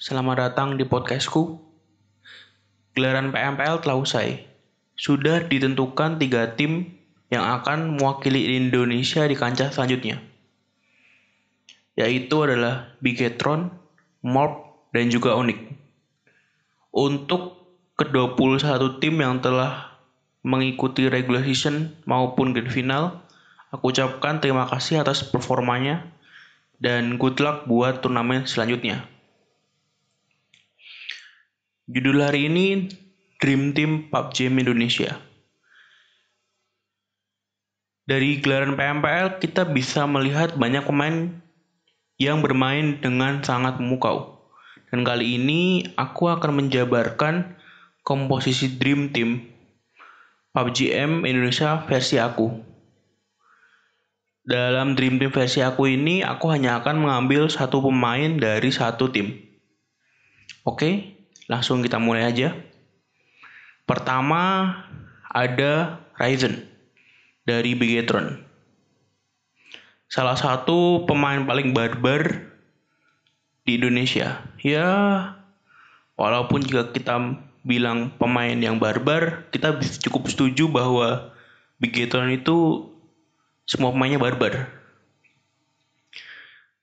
Selamat datang di podcastku. Gelaran PMPL telah usai. Sudah ditentukan tiga tim yang akan mewakili Indonesia di kancah selanjutnya. Yaitu adalah Bigetron, Morp, dan juga Onyx. Untuk ke-21 tim yang telah mengikuti regular season maupun grand final, aku ucapkan terima kasih atas performanya dan good luck buat turnamen selanjutnya. Judul hari ini Dream Team PUBG Indonesia. Dari gelaran PMPL kita bisa melihat banyak pemain yang bermain dengan sangat memukau. Dan kali ini aku akan menjabarkan komposisi Dream Team PUBG M Indonesia versi aku. Dalam Dream Team versi aku ini, aku hanya akan mengambil satu pemain dari satu tim. Oke, langsung kita mulai aja. Pertama ada Ryzen dari Bigetron. Salah satu pemain paling barbar di Indonesia. Ya, walaupun jika kita bilang pemain yang barbar, kita cukup setuju bahwa Bigetron itu semua pemainnya barbar.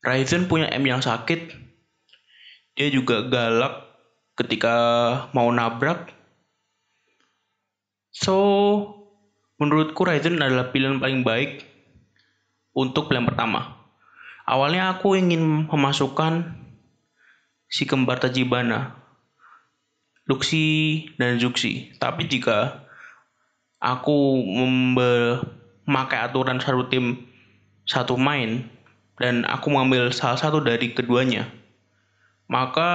Ryzen punya M yang sakit. Dia juga galak ketika mau nabrak. So, menurutku Ryzen adalah pilihan paling baik untuk pilihan pertama. Awalnya aku ingin memasukkan si kembar Tajibana, Luxi dan Zuxi. Tapi jika aku memakai aturan satu tim satu main dan aku mengambil salah satu dari keduanya, maka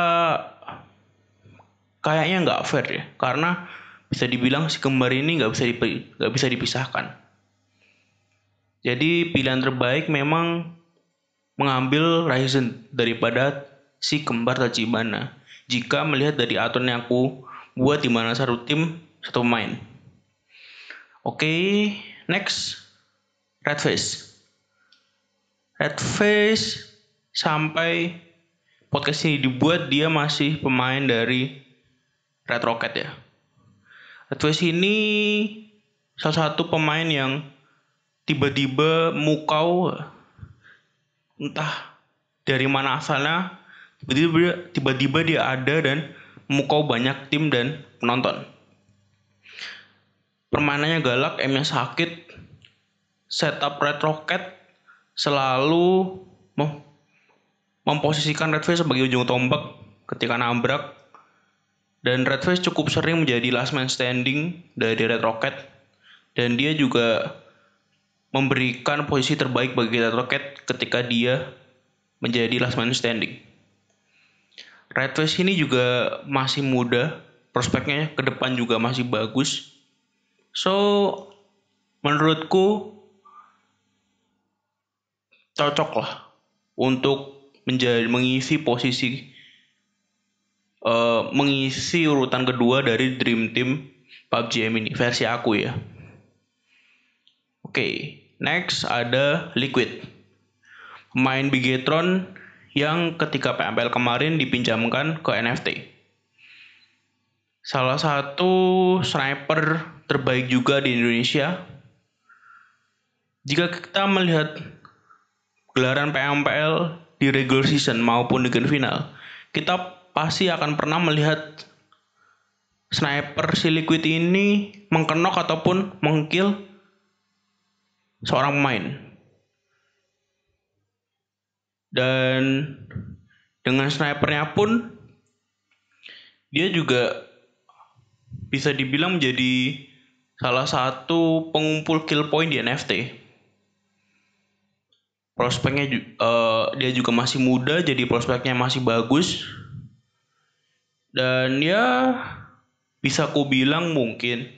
kayaknya nggak fair ya, karena bisa dibilang si kembar ini nggak bisa nggak bisa dipisahkan. Jadi pilihan terbaik memang mengambil Ryzen daripada si kembar Tachibana. Jika melihat dari aturan yang aku buat di mana satu tim satu pemain. Oke, okay, next Red Face. Red Face sampai podcast ini dibuat dia masih pemain dari Red Rocket ya. Red Face ini salah satu pemain yang tiba-tiba mukau entah dari mana asalnya tiba-tiba dia ada dan mukau banyak tim dan penonton permainannya galak M-nya sakit setup Red Rocket selalu mem memposisikan Red Face sebagai ujung tombak ketika nabrak dan Red Face cukup sering menjadi last man standing dari Red Rocket dan dia juga memberikan posisi terbaik bagi Red Rocket ketika dia menjadi last man standing. Red Face ini juga masih muda, prospeknya ke depan juga masih bagus. So, menurutku cocok lah untuk menjadi mengisi posisi uh, mengisi urutan kedua dari Dream Team PUBG M ini versi aku ya. Oke, okay. Next ada Liquid. Pemain Bigetron yang ketika PMPL kemarin dipinjamkan ke NFT. Salah satu sniper terbaik juga di Indonesia. Jika kita melihat gelaran PMPL di regular season maupun di grand final, kita pasti akan pernah melihat sniper si Liquid ini mengkenok ataupun mengkill seorang pemain. Dan dengan snipernya pun dia juga bisa dibilang menjadi salah satu pengumpul kill point di NFT. Prospeknya uh, dia juga masih muda, jadi prospeknya masih bagus. Dan ya bisa ku bilang mungkin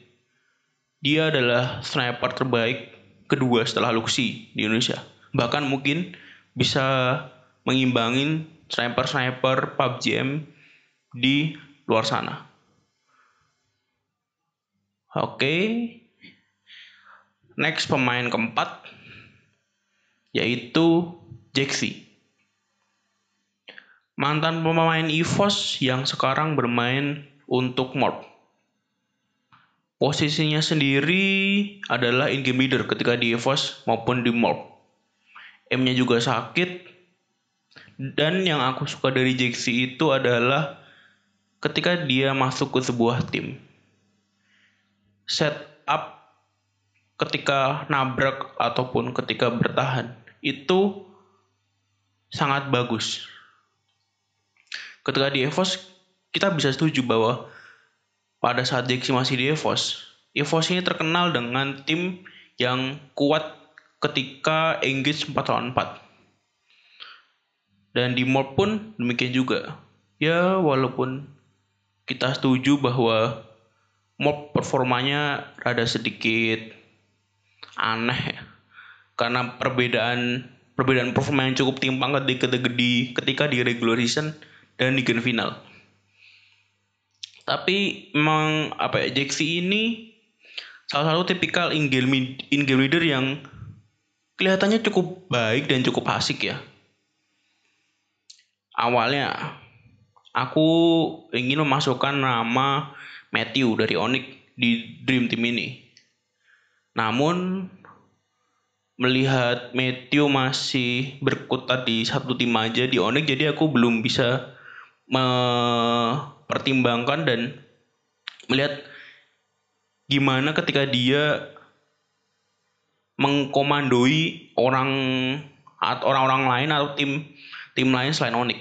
dia adalah sniper terbaik kedua setelah Luxi di Indonesia. Bahkan mungkin bisa mengimbangin sniper-sniper PUBG M di luar sana. Oke. Okay. Next pemain keempat yaitu Jaxi. Mantan pemain EVOS yang sekarang bermain untuk Morp. Posisinya sendiri adalah in-game leader ketika di EVOS maupun di Morp. M-nya juga sakit. Dan yang aku suka dari Jaxi itu adalah ketika dia masuk ke sebuah tim. Setup ketika nabrak ataupun ketika bertahan itu sangat bagus. Ketika di EVOS kita bisa setuju bahwa pada saat Jaxi masih di EVOS, EVOS ini terkenal dengan tim yang kuat ketika engage 4 lawan 4. Dan di mod pun demikian juga. Ya walaupun kita setuju bahwa mod performanya rada sedikit aneh ya. Karena perbedaan perbedaan performa yang cukup timpang ketika di ketika di regular season dan di grand final. Tapi memang apa ya Jaxi ini salah satu tipikal in game in game leader yang kelihatannya cukup baik dan cukup asik ya. Awalnya aku ingin memasukkan nama Matthew dari Onyx di Dream Team ini. Namun melihat Matthew masih berkutat di satu tim aja di Onyx jadi aku belum bisa mempertimbangkan dan melihat gimana ketika dia mengkomandoi orang atau orang-orang lain atau tim tim lain selain Onyx.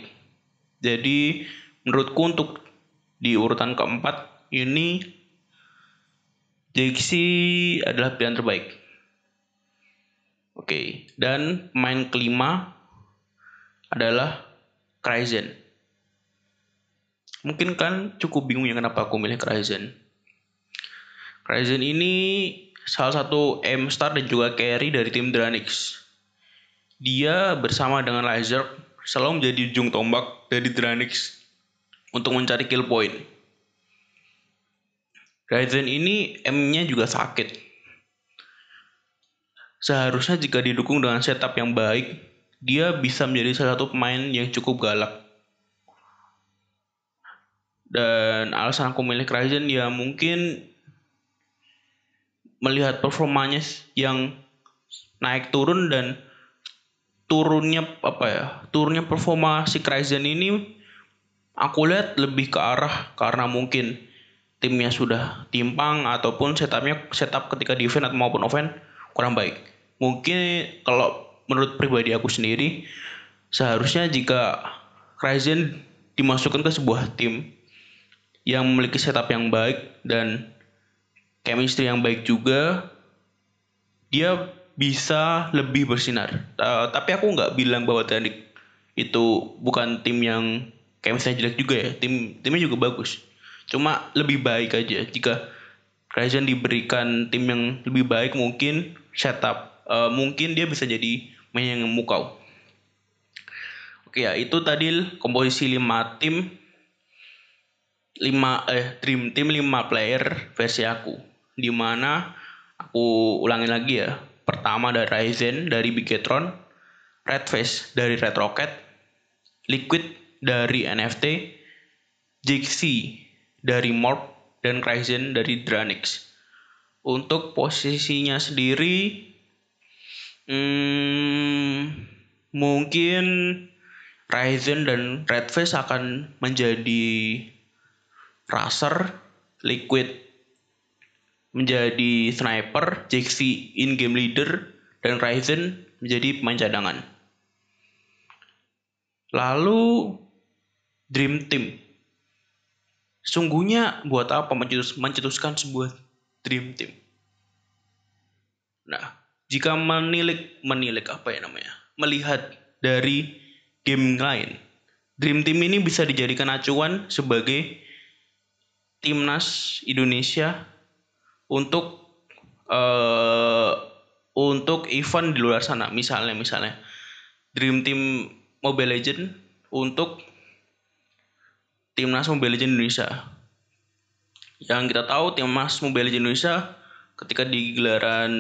Jadi menurutku untuk di urutan keempat ini Jaxi adalah pilihan terbaik. Oke, dan pemain kelima adalah Kryzen. Mungkin kan cukup bingung ya kenapa aku milih Kryzen. Kryzen ini salah satu M star dan juga carry dari tim Dranix. Dia bersama dengan Laser selalu menjadi ujung tombak dari Dranix untuk mencari kill point. Ryzen ini M-nya juga sakit. Seharusnya jika didukung dengan setup yang baik, dia bisa menjadi salah satu pemain yang cukup galak. Dan alasan aku milih Ryzen ya mungkin melihat performanya yang naik turun dan turunnya apa ya turunnya performa si Kryzen ini aku lihat lebih ke arah karena mungkin timnya sudah timpang ataupun setupnya setup ketika di atau maupun offense kurang baik. Mungkin kalau menurut pribadi aku sendiri seharusnya jika Kryzen dimasukkan ke sebuah tim yang memiliki setup yang baik dan chemistry yang baik juga dia bisa lebih bersinar. Uh, tapi aku nggak bilang bahwa Titanic itu bukan tim yang chemistry jelek juga ya. Tim timnya juga bagus. Cuma lebih baik aja. Jika Ryzen diberikan tim yang lebih baik mungkin setup uh, mungkin dia bisa jadi main yang memukau. Oke ya itu tadi komposisi lima tim lima eh dream team lima player versi aku di mana aku ulangi lagi ya. Pertama dari Ryzen dari Bigetron, Redface dari Red Rocket, Liquid dari NFT, Jixi dari Morp, dan Ryzen dari Dranix. Untuk posisinya sendiri, hmm, mungkin Ryzen dan Redface akan menjadi raser, Liquid menjadi sniper, Jaxi in-game leader, dan Ryzen menjadi pemain cadangan. Lalu Dream Team. Sungguhnya buat apa mencetus, mencetuskan sebuah Dream Team? Nah, jika menilik menilik apa ya namanya? Melihat dari game lain, Dream Team ini bisa dijadikan acuan sebagai timnas Indonesia untuk uh, untuk event di luar sana. Misalnya misalnya Dream Team Mobile Legend untuk timnas Mobile Legend Indonesia. Yang kita tahu timnas Mobile Legend Indonesia ketika di gelaran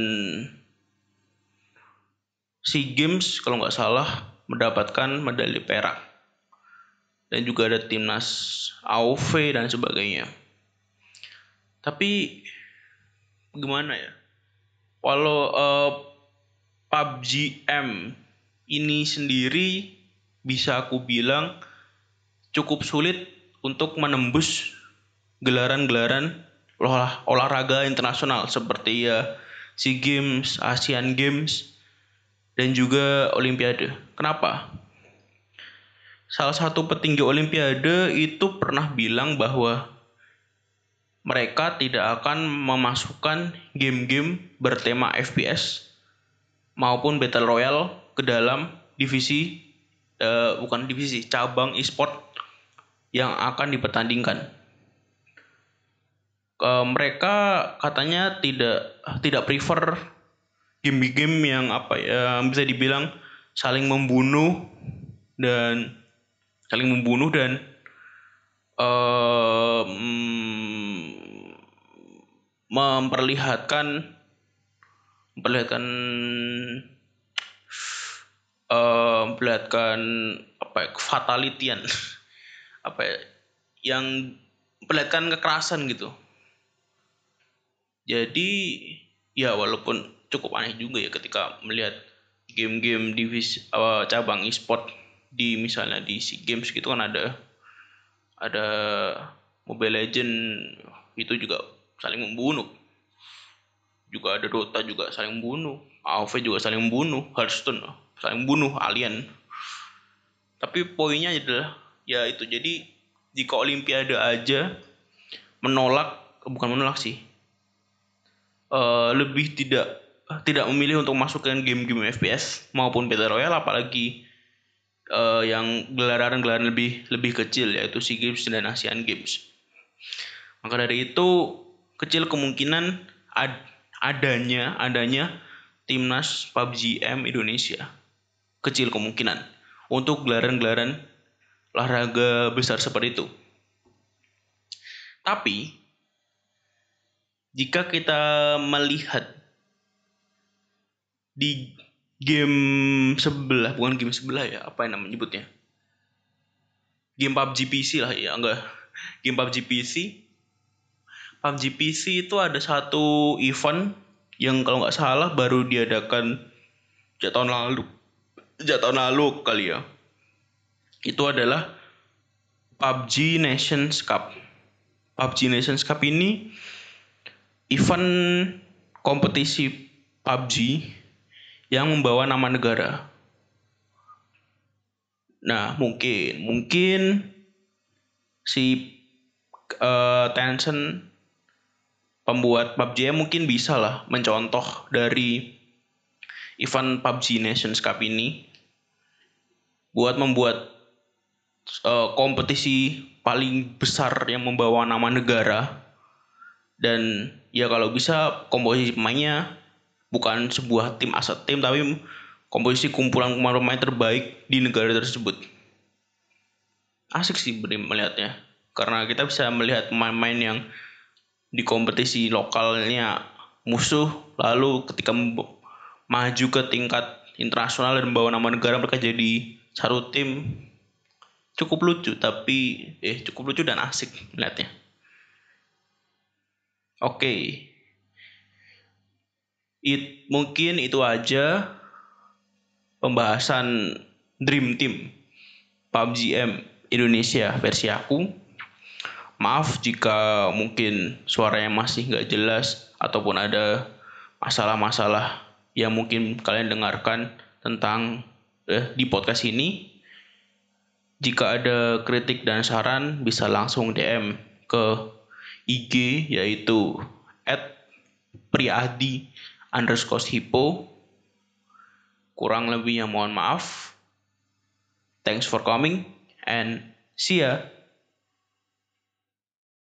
SEA Games kalau nggak salah mendapatkan medali perak. Dan juga ada timnas AOV dan sebagainya. Tapi gimana ya? Walau uh, PUBG M ini sendiri bisa aku bilang cukup sulit untuk menembus gelaran-gelaran olah, olahraga internasional seperti ya SEA Games, Asian Games, dan juga Olimpiade. Kenapa? Salah satu petinggi Olimpiade itu pernah bilang bahwa mereka tidak akan memasukkan game-game bertema FPS maupun Battle Royale ke dalam divisi uh, bukan divisi cabang e-sport yang akan dipertandingkan. Uh, mereka katanya tidak tidak prefer game-game yang apa ya bisa dibilang saling membunuh dan saling membunuh dan memperlihatkan memperlihatkan uh, memperlihatkan apa ya, fatalitian apa ya, yang memperlihatkan kekerasan gitu. Jadi ya walaupun cukup aneh juga ya ketika melihat game-game divisi uh, cabang e-sport di misalnya di SEA Games gitu kan ada ada Mobile Legend itu juga saling membunuh. Juga ada Dota juga saling membunuh. AoV juga saling membunuh. Hearthstone saling membunuh alien. Tapi poinnya adalah ya itu jadi jika Olimpiade aja menolak bukan menolak sih uh, lebih tidak tidak memilih untuk masukkan game-game FPS maupun Battle Royale apalagi uh, yang gelaran-gelaran lebih lebih kecil yaitu SEA Games dan Asian Games. Maka dari itu kecil kemungkinan ad, adanya adanya timnas PUBG M Indonesia. Kecil kemungkinan untuk gelaran-gelaran olahraga besar seperti itu. Tapi jika kita melihat di game sebelah bukan game sebelah ya apa yang namanya nyebutnya? Game PUBG PC lah ya enggak. Game PUBG PC PUBG PC itu ada satu event yang kalau nggak salah baru diadakan sejak tahun lalu sejak tahun lalu kali ya. Itu adalah PUBG Nations Cup. PUBG Nations Cup ini event kompetisi PUBG yang membawa nama negara. Nah, mungkin mungkin si uh, Tencent pembuat PUBG mungkin bisa lah mencontoh dari event PUBG Nations Cup ini buat membuat uh, kompetisi paling besar yang membawa nama negara dan ya kalau bisa komposisi pemainnya bukan sebuah tim aset tim tapi komposisi kumpulan pemain-pemain terbaik di negara tersebut asik sih melihatnya karena kita bisa melihat pemain-pemain yang di kompetisi lokalnya musuh lalu ketika maju ke tingkat internasional dan membawa nama negara mereka jadi satu tim cukup lucu tapi eh cukup lucu dan asik melihatnya oke okay. It, mungkin itu aja pembahasan Dream Team PUBG M Indonesia versi aku Maaf jika mungkin suaranya masih nggak jelas ataupun ada masalah-masalah yang mungkin kalian dengarkan tentang eh, di podcast ini. Jika ada kritik dan saran bisa langsung DM ke IG yaitu @priadi underscore hippo. Kurang lebihnya mohon maaf. Thanks for coming and see ya.